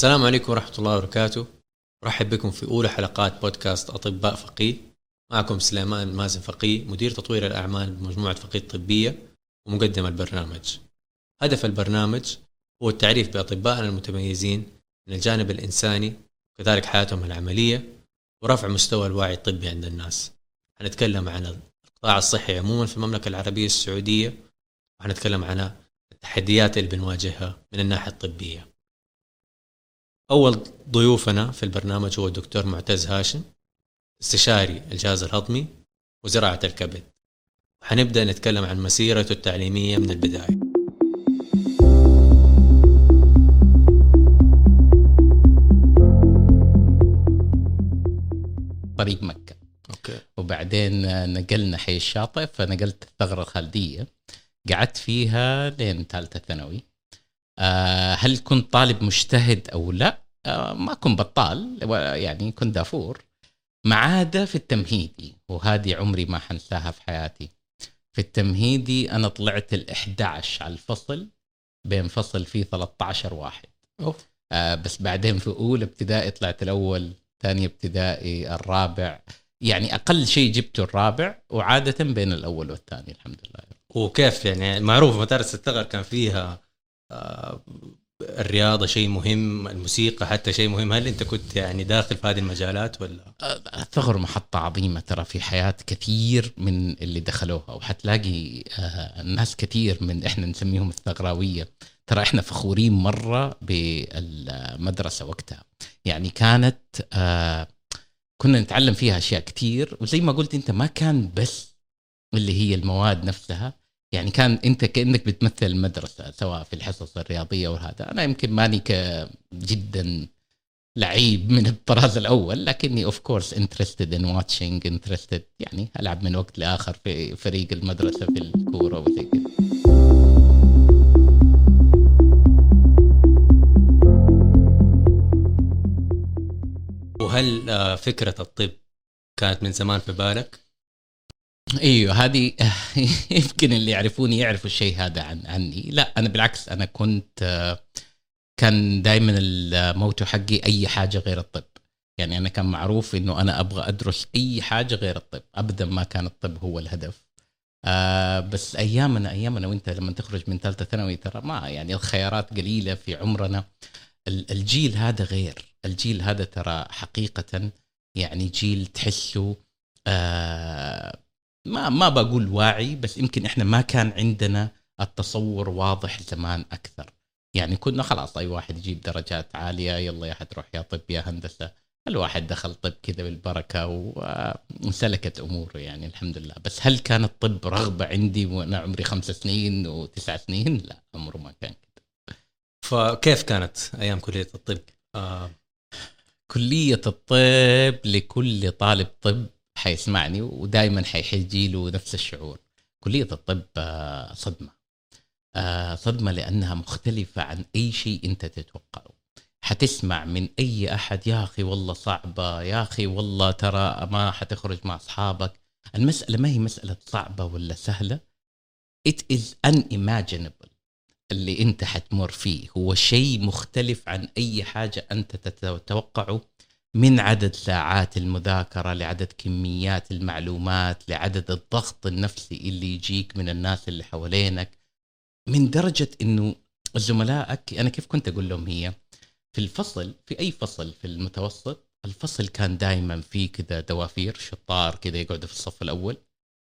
السلام عليكم ورحمة الله وبركاته. أرحب بكم في أولى حلقات بودكاست أطباء فقيه. معكم سليمان مازن فقيه مدير تطوير الأعمال بمجموعة فقيه الطبية ومقدم البرنامج. هدف البرنامج هو التعريف بأطبائنا المتميزين من الجانب الإنساني وكذلك حياتهم العملية ورفع مستوى الوعي الطبي عند الناس. حنتكلم عن القطاع الصحي عموما في المملكة العربية السعودية وحنتكلم عن التحديات اللي بنواجهها من الناحية الطبية. أول ضيوفنا في البرنامج هو الدكتور معتز هاشم استشاري الجهاز الهضمي وزراعة الكبد. حنبدأ نتكلم عن مسيرته التعليمية من البداية. طريق مكة. أوكي. وبعدين نقلنا حي الشاطئ فنقلت الثغرة الخالدية. قعدت فيها لين ثالثة ثانوي. هل كنت طالب مجتهد أو لا؟ آه، ما كنت بطال يعني كنت دافور. ما عدا في التمهيدي وهذه عمري ما حنساها في حياتي. في التمهيدي أنا طلعت ال 11 على الفصل بين فصل فيه 13 واحد. أوف. آه بس بعدين في أولى ابتدائي طلعت الأول ثاني ابتدائي الرابع. يعني أقل شيء جبته الرابع وعادة بين الأول والثاني الحمد لله. وكيف يعني؟ معروف مدارس الثغر كان فيها آه، الرياضة شيء مهم الموسيقى حتى شيء مهم. هل أنت كنت يعني داخل في هذه المجالات ولا؟ الثغر محطة عظيمة ترى في حياة كثير من اللي دخلوها وحتلاقي آه، ناس كثير من إحنا نسميهم الثغراوية. ترى إحنا فخورين مرة بالمدرسة وقتها. يعني كانت آه، كنا نتعلم فيها أشياء كثير وزي ما قلت أنت ما كان بس اللي هي المواد نفسها يعني كان انت كانك بتمثل المدرسة سواء في الحصص الرياضية وهذا أنا يمكن ماني جدا لعيب من الطراز الأول لكني of course interested in watching interested يعني ألعب من وقت لآخر في فريق المدرسة في الكورة وزي كذا وهل آه، فكرة الطب كانت من زمان في بالك؟ إيوه هذه يمكن اللي يعرفوني يعرفوا الشيء هذا عن عني. لا أنا بالعكس أنا كنت كان دائما الموتو حقي أي حاجة غير الطب. يعني أنا كان معروف إنه أنا أبغى أدرس أي حاجة غير الطب. ابدا ما كان الطب هو الهدف. آه بس أيامنا أيامنا وأنت لما تخرج من ثالثة ثانوي ترى ما يعني الخيارات قليلة في عمرنا. الجيل هذا غير. الجيل هذا ترى حقيقة يعني جيل تحسه آه ما ما بقول واعي بس يمكن إحنا ما كان عندنا التصور واضح زمان أكثر يعني كنا خلاص أي واحد يجيب درجات عالية يلا يا حتروح يا طب يا هندسة الواحد دخل طب كذا بالبركة وسلكت أموره يعني الحمد لله بس هل كان الطب رغبة عندي وأنا عمري خمس سنين وتسع سنين لا عمره ما كان كذا فكيف كانت أيام كلية الطب؟ آه. كلية الطب لكل طالب طب حيسمعني ودائما حيجي له نفس الشعور. كلية الطب آه، صدمة. آه، صدمة لأنها مختلفة عن أي شيء أنت تتوقعه. حتسمع من أي أحد يا أخي والله صعبة يا أخي والله ترى ما حتخرج مع أصحابك. المسألة ما هي مسألة صعبة ولا سهلة. It is unimaginable اللي أنت حتمر فيه. هو شيء مختلف عن أي حاجة أنت تتوقعه. من عدد ساعات المذاكرة لعدد كميات المعلومات لعدد الضغط النفسي اللي يجيك من الناس اللي حوالينك من درجة إنه زملائك أنا كيف كنت أقول لهم هي؟ في الفصل في أي فصل في المتوسط الفصل كان دائما في كذا دوافير شطار كذا يقعدوا في الصف الأول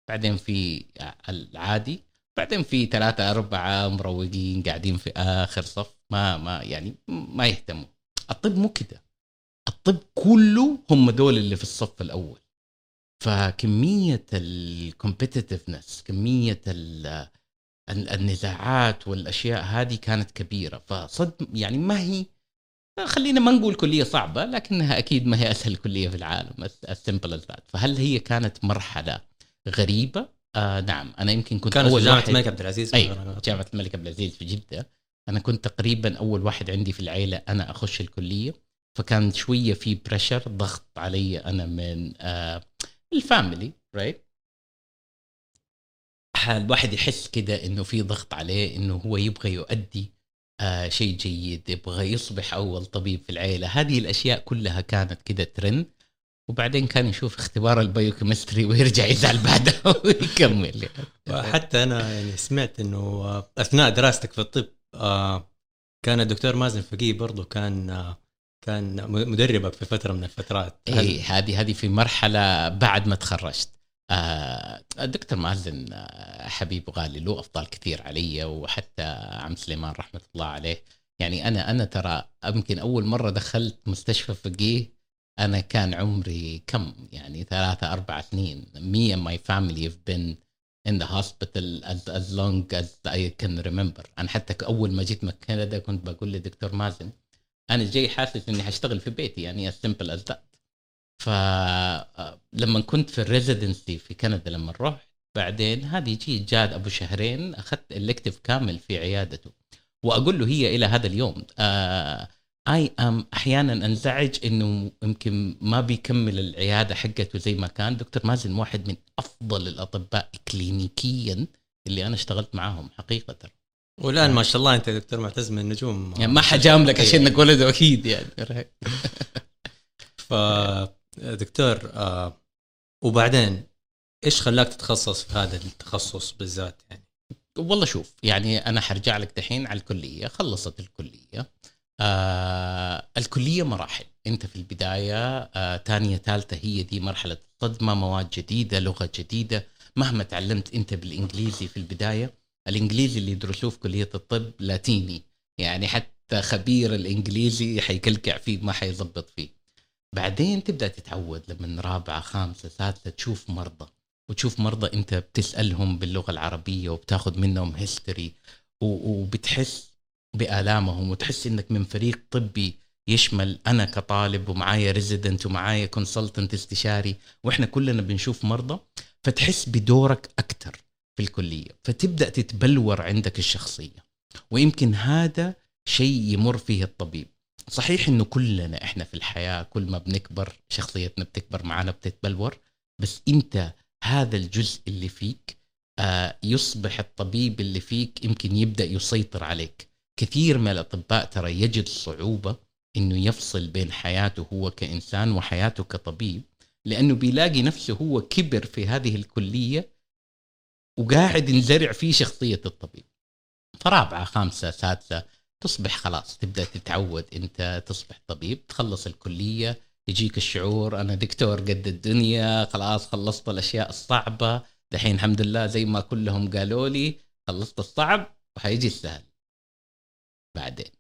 بعدين في العادي بعدين في ثلاثة أربعة مروقين قاعدين في آخر صف ما ما يعني ما يهتموا الطب مو كده الطب كله هم دول اللي في الصف الأول. فكمية ال competitiveness كمية النزاعات والأشياء هذه كانت كبيرة. فصد يعني ما هي خلينا ما نقول كلية صعبة لكنها أكيد ما هي أسهل كلية في العالم as simple as that فهل هي كانت مرحلة غريبة؟ آه نعم. أنا يمكن كنت كانت أول جامعة الملك عبد العزيز. أي جامعة الملك عبد العزيز في جدة. أنا كنت تقريبا أول واحد عندي في العيلة أنا أخش الكلية. فكان شوية في pressure ضغط علي أنا من آه ال family right الواحد يحس كده إنه في ضغط عليه إنه هو يبغى يؤدي آه شيء جيد يبغى يصبح أول طبيب في العيلة. هذه الأشياء كلها كانت كده ترند وبعدين كان يشوف اختبار ال biochemistry ويرجع يزعل بعدها ويكمل. حتى أنا يعني سمعت إنه أثناء دراستك في الطب آه، كان الدكتور مازن فقيه برضه كان آه، كان مدربك في فترة من الفترات اي هذه هذه في مرحلة بعد ما تخرجت. آه الدكتور مازن آه حبيب غالي له افضال كثير علي وحتى عم سليمان رحمة الله عليه. يعني أنا أنا ترى يمكن أول مرة دخلت مستشفى فقيه أنا كان عمري كم؟ يعني ثلاثة أربع سنين. Me and my family have been in the hospital as, as long as I can remember. أنا حتى أول ما جيت من كندا كنت بقول لدكتور مازن أنا جاي حاسس إني حاشتغل في بيتي يعني as simple as that. فلما كنت في الريزيدنسي في كندا لما رحت بعدين هذه جيت جاد أبو شهرين أخذت الكتف كامل في عيادته. وأقول له هي إلى هذا اليوم آه اي ام أحيانا أنزعج إنه يمكن ما بيكمل العيادة حقته زي ما كان. دكتور مازن واحد من أفضل الأطباء كلينيكيا اللي أنا اشتغلت معاهم حقيقة. والآن ما شاء الله أنت دكتور معتز من النجوم. يعني ما حجاملك عشان انك ولده أكيد يعني ف دكتور آه وبعدين إيش خلاك تتخصص في هذا التخصص بالذات يعني؟ والله شوف يعني أنا حرجع لك دحين على الكلية خلصت الكلية. آه الكلية مراحل. أنت في البداية آه ثانية ثالثة هي دي مرحلة الصدمة مواد جديدة لغة جديدة. مهما تعلمت أنت بالإنجليزي في البداية الإنجليزي اللي يدرسوه في كلية الطب لاتيني. يعني حتى خبير الإنجليزي حيكلكع فيه ما حيظبط فيه. بعدين تبدأ تتعود لما رابعة خامسة سادسة تشوف مرضى. وتشوف مرضى أنت بتسألهم باللغة العربية وبتاخذ منهم هيستوري وبتحس بآلامهم وتحس إنك من فريق طبي يشمل أنا كطالب ومعايا resident ومعايا consultant استشاري وإحنا كلنا بنشوف مرضى فتحس بدورك أكثر في الكلية فتبدأ تتبلور عندك الشخصية ويمكن هذا شيء يمر فيه الطبيب. صحيح إنه كلنا إحنا في الحياة كل ما بنكبر شخصيتنا بتكبر معنا بتتبلور بس أنت هذا الجزء اللي فيك آه يصبح الطبيب اللي فيك يمكن يبدأ يسيطر عليك. كثير من الأطباء ترى يجد صعوبة إنه يفصل بين حياته هو كإنسان وحياته كطبيب لأنه بيلاقي نفسه هو كبر في هذه الكلية وقاعد ينزرع فيه شخصية الطبيب. فرابعة خامسة سادسة تصبح خلاص تبدأ تتعود أنت تصبح طبيب تخلص الكلية يجيك الشعور أنا دكتور قد الدنيا خلاص خلصت الأشياء الصعبة دحين الحمد لله زي ما كلهم قالوا لي خلصت الصعب وحيجي السهل. بعدين؟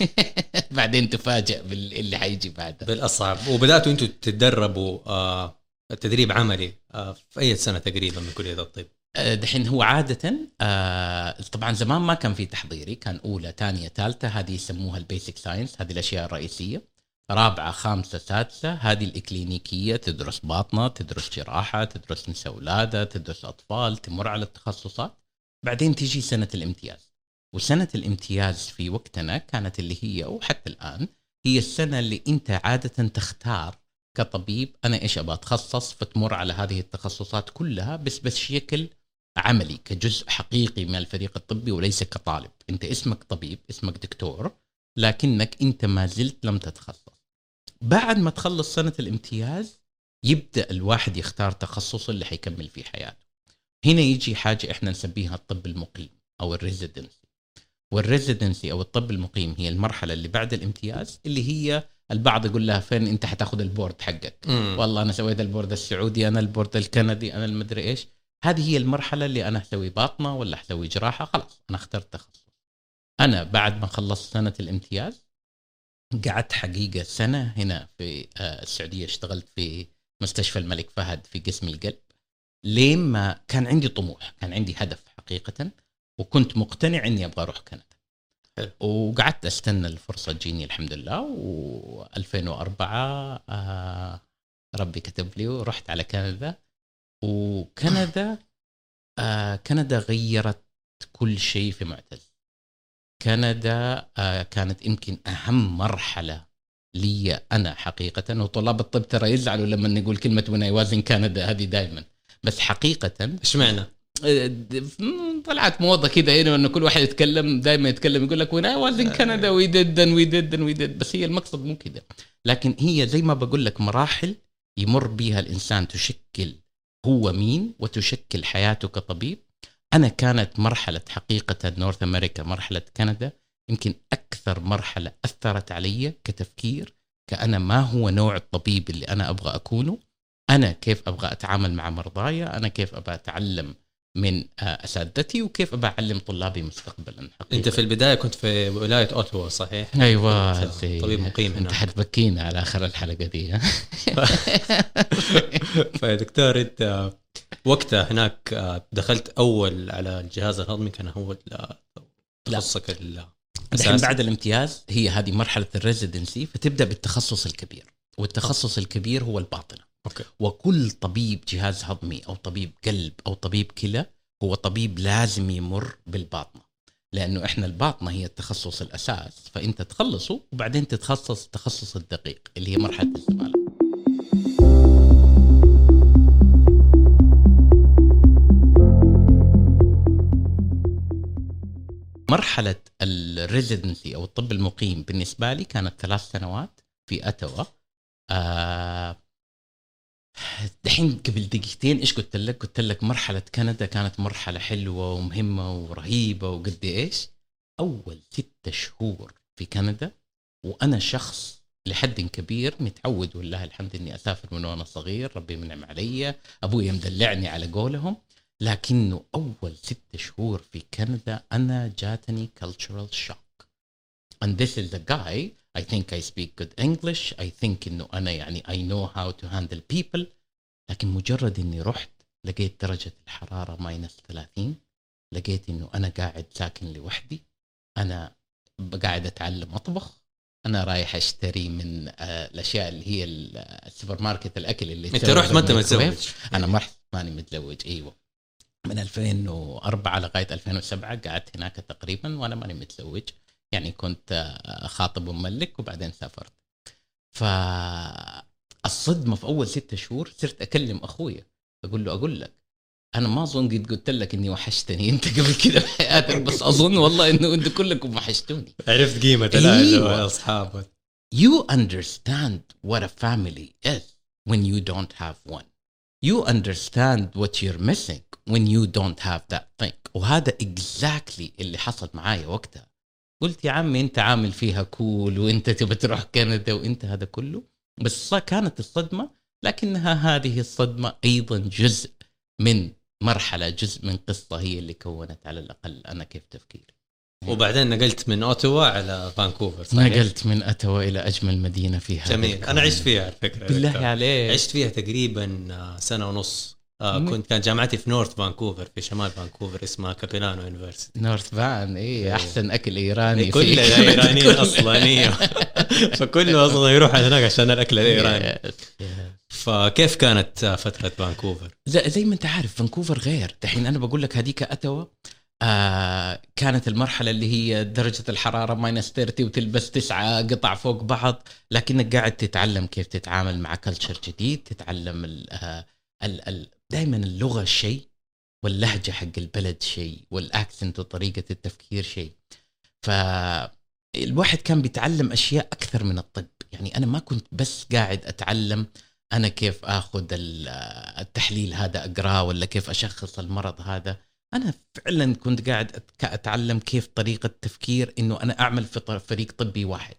بعدين تفاجئ باللي حيجي بعده. بالأصعب. وبداتوا أنتم تتدربوا آه تدريب عملي آه في أي سنة تقريبا من كلية الطب؟ دحين هو عادة آه طبعا زمان ما كان في تحضيري كان أولى ثانية ثالثة هذه يسموها ال basic science هذه الأشياء الرئيسية. رابعة خامسة سادسة هذه الإكلينيكية تدرس باطنة تدرس جراحة تدرس نساء ولادة تدرس أطفال تمر على التخصصات. بعدين تيجي سنة الامتياز. وسنة الامتياز في وقتنا كانت اللي هي وحتى الآن هي السنة اللي أنت عادة تختار كطبيب أنا إيش أبغى أتخصص فتمر على هذه التخصصات كلها بس بشكل عملي كجزء حقيقي من الفريق الطبي وليس كطالب. أنت اسمك طبيب اسمك دكتور لكنك أنت ما زلت لم تتخصص. بعد ما تخلص سنة الامتياز يبدأ الواحد يختار تخصص اللي حيكمل فيه حياته. هنا يجي حاجة إحنا نسميها الطب المقيم أو ال residency. وال residency أو الطب المقيم هي المرحلة اللي بعد الامتياز اللي هي البعض يقول لها فين أنت حتاخذ ال board حقك؟ مم. والله أنا سويت ال board السعودي أنا ال board الكندي أنا المدري إيش. هذه هي المرحلة اللي أنا أسوي باطنة ولا أسوي جراحة؟ خلاص أنا اخترت تخصص. أنا بعد ما خلصت سنة الامتياز قعدت حقيقة سنة هنا في آه، السعودية اشتغلت في مستشفى الملك فهد في قسم القلب. لين ما كان عندي طموح كان عندي هدف حقيقة وكنت مقتنع إني أبغى أروح كندا. حلو. وقعدت أستنى الفرصة تجيني الحمد لله. و2004 آه ربي كتب لي ورحت على كندا. وكندا آه كندا غيرت كل شيء يا معتز. كندا آه كانت يمكن أهم مرحلة لي أنا حقيقة وطلاب الطب ترى يزعلوا لما نقول كلمة when I was in Canada هذه دائما بس حقيقة إيش معنى؟ آه، طلعت موضة كده هنا إنه كل واحد يتكلم دائما يتكلم يقول لك when I was in Canada we did we did we did بس هي المقصد مو كده. لكن هي زي ما بقول لك مراحل يمر بها الإنسان تشكل هو مين وتشكل حياته كطبيب؟ أنا كانت مرحلة حقيقة نورث أمريكا مرحلة كندا. يمكن أكثر مرحلة أثرت علي كتفكير كأنا ما هو نوع الطبيب اللي أنا أبغى أكونه. أنا كيف أبغى أتعامل مع مرضاي؟ أنا كيف أبغى أتعلم من آه، أساتذتي وكيف أبغى اعلم طلابي مستقبلا حقيقة. أنت في البداية كنت في ولاية اوتوا صحيح؟ أيوه طبيب مقيم هنا. أنت حتبكينا على آخر الحلقة دي. فدكتور أنت وقتها هناك آه، دخلت أول على الجهاز الهضمي كان هو تخصصك الحين بعد الامتياز هي هذه مرحلة ال residency فتبدأ بالتخصص الكبير. والتخصص الكبير هو الباطنة. okay. وكل طبيب جهاز هضمي أو طبيب قلب أو طبيب كلى هو طبيب لازم يمر بالباطنة لأنه إحنا الباطنة هي التخصص الأساس فأنت تخلصه وبعدين تتخصص التخصص الدقيق اللي هي مرحلة الزماله مرحلة الريزيدنسي أو الطب المقيم بالنسبة لي كانت ثلاث سنوات في أتوا آه دحين قبل دقيقتين إيش قلت لك؟ قلت لك مرحلة كندا كانت مرحلة حلوة ومهمة ورهيبة وقد إيش؟ أول ستة شهور في كندا وأنا شخص لحد كبير متعود والله الحمد إني أسافر من وأنا صغير ربي منعم علي أبوي مدلعني على قولهم لكنه أول ست شهور في كندا أنا جاتني cultural shock and this is the guy I think I speak good English. I think إنه أنا يعني I know how to handle people. لكن مجرد إني رحت لقيت درجة الحرارة ماينس 30 لقيت إنه أنا قاعد ساكن لوحدي. أنا قاعد أتعلم أطبخ. أنا رايح أشتري من آه، الأشياء اللي هي السوبر ماركت الأكل اللي أنت رحت ما أنت متزوج. أنا ما ماني متزوج. أيوه. من 2004 لغاية 2007 قعدت هناك تقريبا وأنا ماني متزوج. يعني كنت خاطب ومملك وبعدين سافرت فالصدمه في أول ستة شهور صرت أكلم أخويا أقول له أقول لك أنا ما أظن قد قلت لك إني وحشتني أنت قبل كذا في حياتك بس أظن والله إنه أنتم كلكم وحشتوني عرفت قيمة أيوة. اصحابك You understand what a family is when you don't have one. You understand what you're missing when you don't have that thing. وهذا exactly اللي حصل معايا وقتها. قلت يا عمي انت عامل فيها كول وانت تبى تروح كندا وانت هذا كله. بس كانت الصدمة لكنها هذه الصدمة أيضا جزء من مرحلة جزء من قصة هي اللي كونت على الأقل أنا كيف تفكيري. وبعدين نقلت من اوتوا على فانكوفر صحيح؟ نقلت من اوتوا إلى أجمل مدينة فيها. جميل. أنا عشت فيها على فكرة. بالله عليك. عشت فيها تقريبا سنة ونص. آه كنت كان جامعتي في North Vancouver في شمال فانكوفر اسمها Capilano University. North Van اي أحسن أكل إيراني كل الإيرانيين أصلا إيوه. فكله أصلا يروح هناك عشان الأكل الإيراني. فكيف كانت فترة فانكوفر؟ زي ما أنت عارف فانكوفر غير. دحين أنا بقول لك هذيك أتوا آه كانت المرحلة اللي هي درجة الحرارة minus 30 وتلبس تسعة قطع فوق بعض لكنك قاعد تتعلم كيف تتعامل مع culture جديد تتعلم ال آه ال ال دائما اللغة شيء واللهجة حق البلد شيء وال accent وطريقة التفكير شيء. فالواحد كان بيتعلم أشياء أكثر من الطب. يعني أنا ما كنت بس قاعد أتعلم أنا كيف آخذ التحليل هذا أقرأه ولا كيف أشخص المرض هذا. أنا فعلا كنت قاعد أتعلم كيف طريقة تفكير إنه أنا أعمل في فريق طبي واحد.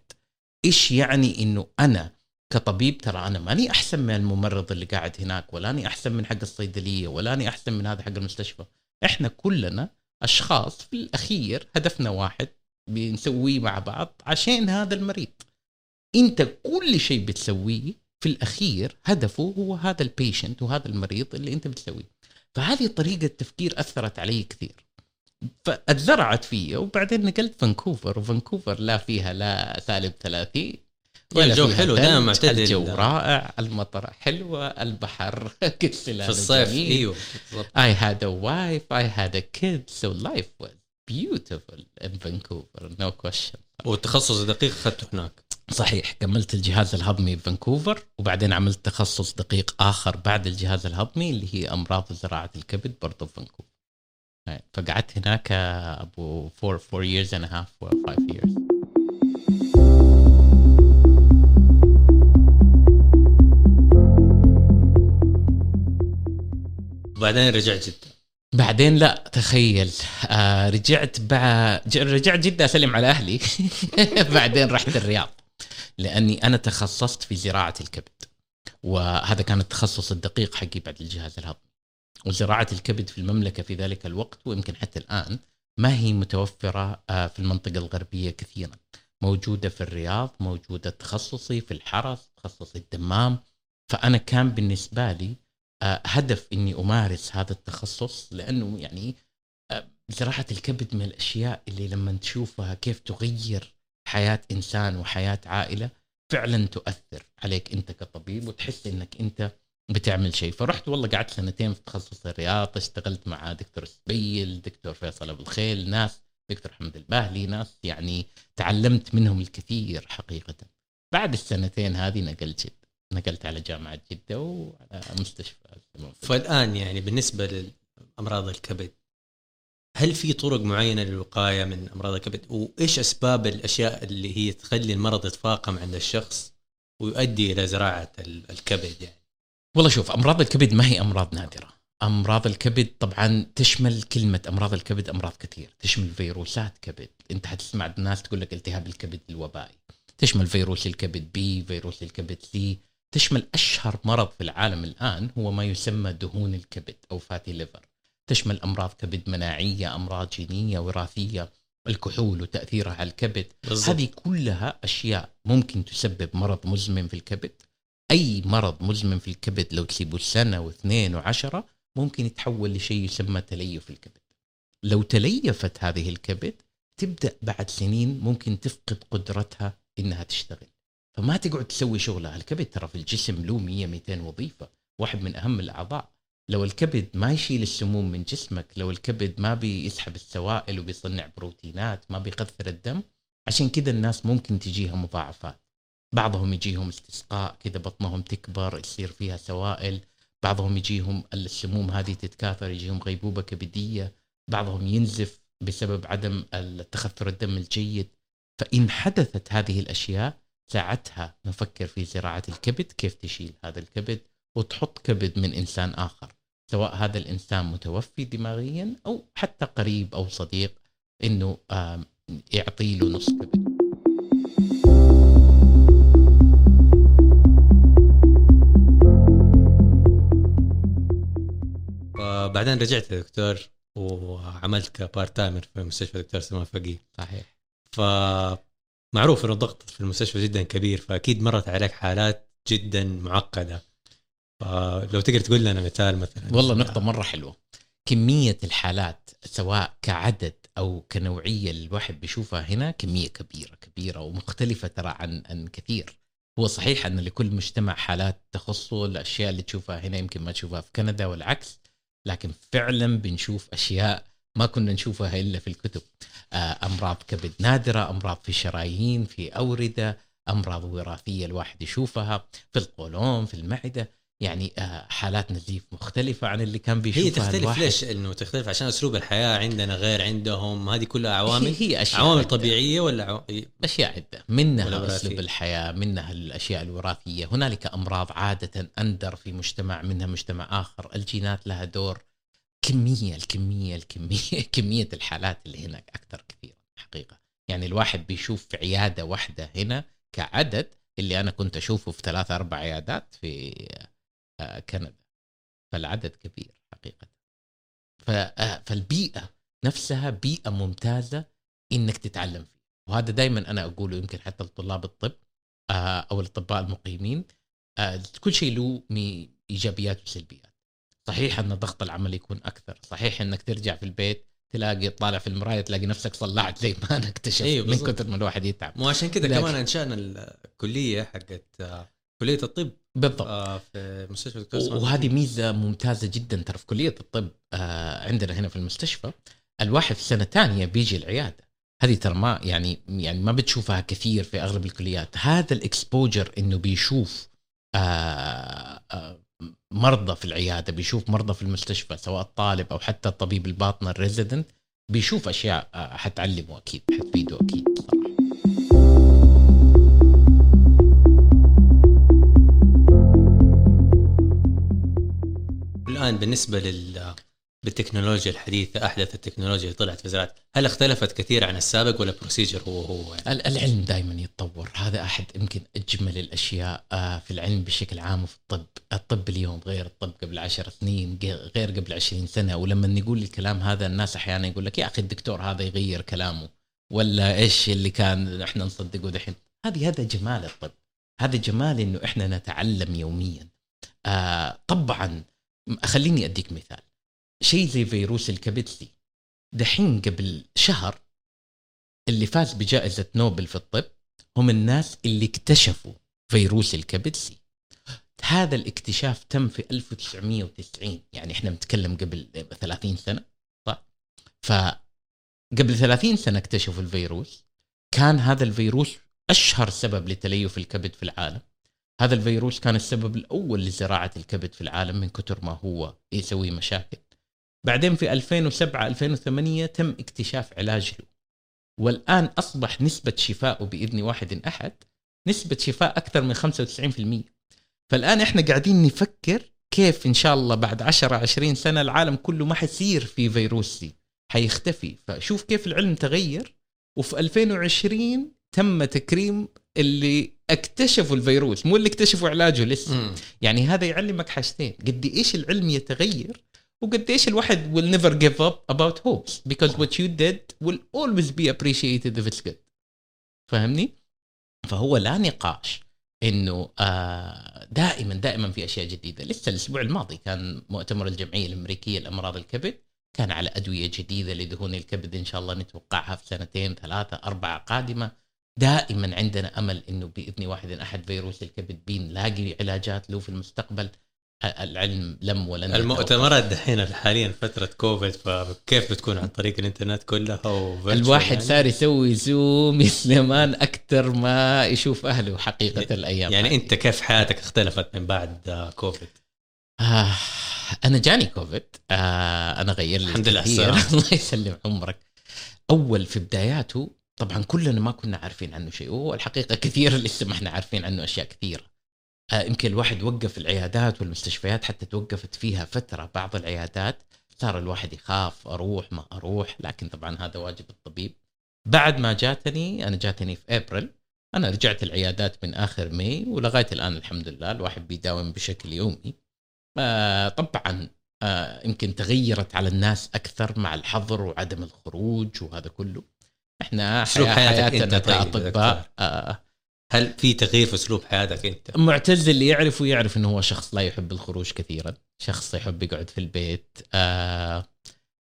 إيش يعني إنه أنا كطبيب ترى أنا ماني أحسن من الممرض اللي قاعد هناك ولا أني أحسن من حق الصيدلية ولا أني أحسن من هذا حق المستشفى. إحنا كلنا أشخاص في الأخير هدفنا واحد بنسويه مع بعض عشان هذا المريض. أنت كل شيء بتسويه في الأخير هدفه هو هذا ال patient وهذا المريض اللي أنت بتسويه. فهذه طريقة تفكير أثرت علي كثير. فاتزرعت فيا وبعدين نقلت فانكوفر وفانكوفر لا فيها لا سالب 30 الجو حلو دائما معتدل. الجو رائع المطر حلوة البحر في الصيف إيوه I had a wife I had a kid so life was beautiful in Vancouver no question. والتخصص دقيق أخذته هناك. صحيح كملت الجهاز الهضمي في فانكوفر وبعدين عملت تخصص دقيق آخر بعد الجهاز الهضمي اللي هي أمراض زراعة الكبد برضه في فانكوفر. إيه، فقعدت هناك آه، أبو 4 4 years and a half و 5 years. وبعدين رجعت جدة. بعدين لا تخيل. آه رجعت بعد رجعت جدة أسلم على أهلي. بعدين رحت الرياض. لأني أنا تخصصت في زراعة الكبد. وهذا كان التخصص الدقيق حقي بعد الجهاز الهضمي. وزراعة الكبد في المملكة في ذلك الوقت ويمكن حتى الآن ما هي متوفرة آه، في المنطقة الغربية كثيرا. موجودة في الرياض موجودة تخصصي في الحرس تخصصي الدمام. فأنا كان بالنسبة لي هدف إني أمارس هذا التخصص لأنه يعني آه، زراعه الكبد من الأشياء اللي لما تشوفها كيف تغير حياة إنسان وحياة عائلة فعلا تؤثر عليك أنت كطبيب وتحس إنك أنت بتعمل شيء. فرحت والله قعدت سنتين في تخصص الرياضة اشتغلت مع دكتور سبيل دكتور فيصل أبو الخيل ناس دكتور حمد الباهلي ناس يعني تعلمت منهم الكثير حقيقه. بعد السنتين هذه نقلت جده نقلت على جامعة جدة وعلى مستشفى فالآن يعني بالنسبة لأمراض الكبد هل في طرق معينة للوقاية من أمراض الكبد؟ وإيش أسباب الأشياء اللي هي تخلي المرض يتفاقم عند الشخص ويؤدي إلى زراعة الكبد يعني؟ والله شوف أمراض الكبد ما هي أمراض نادرة. أمراض الكبد طبعا تشمل كلمة أمراض الكبد أمراض كثير. تشمل فيروسات كبد. أنت حتسمع الناس تقول لك التهاب الكبد الوبائي تشمل فيروس الكبد بي فيروس الكبد سي. تشمل أشهر مرض في العالم الآن هو ما يسمى دهون الكبد أو fatty liver تشمل أمراض كبد مناعية أمراض جينية وراثية الكحول وتأثيرها على الكبد. بالزبط. هذه كلها أشياء ممكن تسبب مرض مزمن في الكبد. أي مرض مزمن في الكبد لو تسيبه سنة واثنين وعشرة ممكن يتحول لشيء يسمى تليف الكبد. لو تليفت هذه الكبد تبدأ بعد سنين ممكن تفقد قدرتها إنها تشتغل. فما تقعد تسوي شغلها الكبد. ترى في الجسم له 100 200 وظيفة واحد من أهم الأعضاء. لو الكبد ما يشيل السموم من جسمك لو الكبد ما بيسحب السوائل وبيصنع بروتينات ما بيكثر الدم عشان كذا الناس ممكن تجيها مضاعفات. بعضهم يجيهم استسقاء كذا بطنهم تكبر يصير فيها سوائل. بعضهم يجيهم السموم هذه تتكاثر يجيهم غيبوبة كبدية. بعضهم ينزف بسبب عدم تخثر الدم الجيد. فإن حدثت هذه الأشياء ساعتها نفكر في زراعة الكبد كيف تشيل هذا الكبد وتحط كبد من إنسان آخر سواء هذا الإنسان متوفي دماغيا أو حتى قريب أو صديق إنه يعطي له نص كبد. بعدين رجعت يا دكتور وعملت كبارت تايمر في مستشفى دكتور سلمان فقيه. صحيح. ف معروف إنه الضغط في المستشفى جدا كبير فأكيد مرت عليك حالات جدا معقدة. فلو تقدر تقول لنا مثال مثلا. والله نقطة مرة حلوة. كمية الحالات سواء كعدد أو كنوعية الواحد بيشوفها هنا كمية كبيرة كبيرة ومختلفة ترى عن عن كثير. هو صحيح أن لكل مجتمع حالات تخصه الأشياء اللي تشوفها هنا يمكن ما تشوفها في كندا والعكس لكن فعلا بنشوف أشياء ما كنا نشوفها إلا في الكتب. آه، أمراض كبد نادرة أمراض في الشرايين في أوردة أمراض وراثية الواحد يشوفها في القولون في المعدة. يعني آه، حالات نزيف مختلفة عن اللي كان بيشوفها هي تختلف الواحد. ليش؟ إنه تختلف عشان أسلوب الحياة عندنا غير عندهم هذه كلها عوامل. هي, هي أشياء عوامل عدة. طبيعية ولا عو... أشياء عدة. منها أسلوب الحياة منها الأشياء الوراثية. هنالك أمراض عادة أندر في مجتمع منها مجتمع آخر. الجينات لها دور كمية الكمية الكمية كمية الحالات اللي هناك أكثر كثيرا حقيقة. يعني الواحد بيشوف في عيادة واحدة هنا كعدد اللي أنا كنت أشوفه في ثلاثة أربع عيادات في آه، كندا. فالعدد كبير حقيقة. آه، فالبيئة نفسها بيئة ممتازة إنك تتعلم فيها. وهذا دائما أنا أقوله يمكن حتى لطلاب الطب آه، أو الأطباء المقيمين. كل شيء له ايجابيات وسلبيات صحيح أن ضغط العمل يكون أكثر. صحيح أنك ترجع في البيت تلاقي طالع في المراية تلاقي نفسك صلعت زي ما أنا اكتشفت أيوة من كثر ما الواحد يتعب. مو عشان كذا كمان انشانا الكلية حقت كلية الطب بالضبط. آه في مستشفى دكتور وهذه ميزة ممتازة جدا ترى في كلية الطب آه عندنا هنا في المستشفى الواحد في سنة ثانية بيجي العيادة. هذه ترى ما يعني يعني ما بتشوفها كثير في أغلب الكليات. هذا الإكسبوجر إنه بيشوف آه آه مرضى في العيادة بيشوف مرضى في المستشفى سواء الطالب أو حتى الطبيب الباطنة ال resident بيشوف أشياء آه، حتعلمه أكيد حتفيده أكيد. صراحة الآن بالنسبة لل بالتكنولوجيا الحديثة أحدث التكنولوجيا اللي طلعت في زراعة. هل اختلفت كثير عن السابق ولا procedure هو هو؟ يعني؟ ال- العلم دائما يتطور. هذا أحد يمكن أجمل الأشياء آه، في العلم بشكل عام وفي الطب. الطب اليوم غير الطب قبل عشر سنين غير قبل عشرين سنة. ولما نقول الكلام هذا الناس أحيانا يقول لك يا أخي الدكتور هذا يغير كلامه. ولا إيش اللي كان إحنا نصدقه دحين؟ هذه هذا جمال الطب. هذا جمال إنه إحنا نتعلم يوميا. آه طبعا خليني أديك مثال. شيء زي فيروس الكبد سي دحين قبل شهر اللي فاز بجائزة نوبل في الطب هم الناس اللي اكتشفوا فيروس الكبد سي هذا الاكتشاف تم في 1990 يعني إحنا بنتكلم قبل 30 سنة صح؟ فقبل 30 سنة اكتشفوا الفيروس. كان هذا الفيروس أشهر سبب لتليف الكبد في العالم. هذا الفيروس كان السبب الأول لزراعة الكبد في العالم من كثر ما هو يسوي مشاكل. بعدين في 2007 2008 تم اكتشاف علاج له. والآن أصبح نسبة شفائه بإذن واحد أحد نسبة شفاء أكثر من 95% فالآن إحنا قاعدين نفكر كيف إن شاء الله بعد 10 20 سنة العالم كله ما حيصير في فيروس سي. حيختفي. فشوف كيف العلم تغير. وفي 2020 تم تكريم اللي اكتشفوا الفيروس مو اللي اكتشفوا علاجه لسه. مم. يعني هذا يعلمك حاجتين. قد إيش العلم يتغير وقد إيش الواحد will never give up about hopes. Because what you did will always be appreciated if it's good. فاهمني؟ فهو لا نقاش إنه آه دائما دائما في أشياء جديدة. لسه الأسبوع الماضي كان مؤتمر الجمعية الأمريكية لامراض الكبد. كان على أدوية جديدة لدهون الكبد إن شاء الله نتوقعها في سنتين ثلاثة أربعة قادمة. دائما عندنا أمل إنه بإذن واحد أحد فيروس الكبد بنلاقي علاجات له في المستقبل. العلم لم ولن. المؤتمرات دحين حاليا فترة كوفيد فكيف بتكون عن طريق الإنترنت كلها الواحد يعني؟ صار يسوي زوم سليمان أكثر ما يشوف أهله حقيقة الأيام يعني هذه. أنت كيف حياتك اختلفت من بعد كوفيد؟ آه أنا جاني كوفيد آه أنا غير لي الحمد لله. الله يسلم عمرك أول في بداياته طبعا كلنا ما كنا عارفين عنه شيء وهو الحقيقة كثير لسه ما إحنا عارفين عنه أشياء كثيرة يمكن الواحد وقف العيادات والمستشفيات حتى توقفت فيها فترة بعض العيادات. صار الواحد يخاف أروح ما أروح لكن طبعا هذا واجب الطبيب. بعد ما جاتني أنا جاتني في ابريل أنا رجعت العيادات من آخر ماي ولغاية الآن الحمد لله الواحد بيداوم بشكل يومي. آه طبعا آه يمكن تغيرت على الناس أكثر مع الحظر وعدم الخروج وهذا كله. إحنا أسلوب حياة حياتك حياتنا كأطباء. آه هل في تغيير في أسلوب حياتك أنت؟ معتز اللي يعرفه يعرف إنه هو شخص لا يحب الخروج كثيرا. شخص يحب يقعد في البيت آه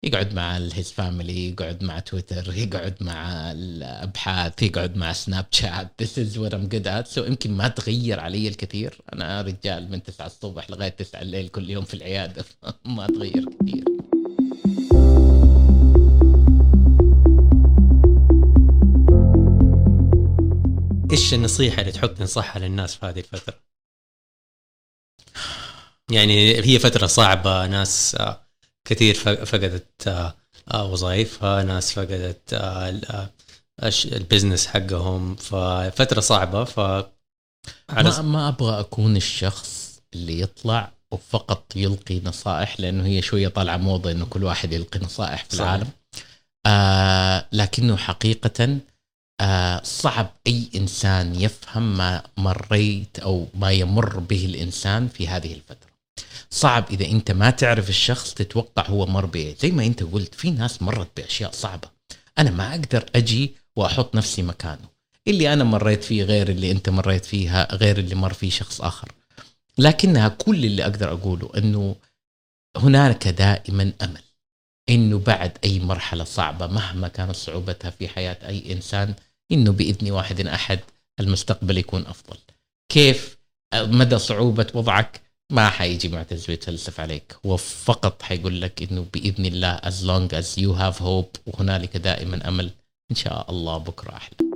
يقعد مع ال his family يقعد مع تويتر يقعد مع الأبحاث يقعد مع سناب شات. This is what I'm good at. So يمكن ما تغير علي الكثير. أنا رجال من 9 الصبح لغاية 9 الليل كل يوم في العيادة. ما تغير كثير. إيش النصيحة اللي تحب تنصحها للناس في هذه الفترة؟ يعني هي فترة صعبة ناس آه، كثير فقدت آه، آه، وظائفها ناس فقدت البزنس حقهم ففترة صعبة ف ما, ما أبغى أكون الشخص اللي يطلع وفقط يلقي نصائح لأنه هي شوية طالعة موضة إنه كل واحد يلقي نصائح في صحيح. العالم آه لكنه حقيقة آه صعب أي إنسان يفهم ما مريت أو ما يمر به الإنسان في هذه الفترة. صعب إذا أنت ما تعرف الشخص تتوقع هو مر بإيه. زي ما أنت قلت في ناس مرت بأشياء صعبة. أنا ما أقدر أجي وأحط نفسي مكانه. اللي أنا مريت فيه غير اللي أنت مريت فيها غير اللي مر فيه شخص آخر. لكنها كل اللي أقدر أقوله إنه هناك دائما أمل إنه بعد أي مرحلة صعبة مهما كانت صعوبتها في حياة أي إنسان إنه بإذن واحد أحد المستقبل يكون أفضل. كيف؟ مدى صعوبة وضعك؟ ما حيجي معتز ويتفلسف عليك. هو فقط حيقول لك إنه بإذن الله as long as you have hope وهنالك دائما أمل. إن شاء الله بكرة أحلى.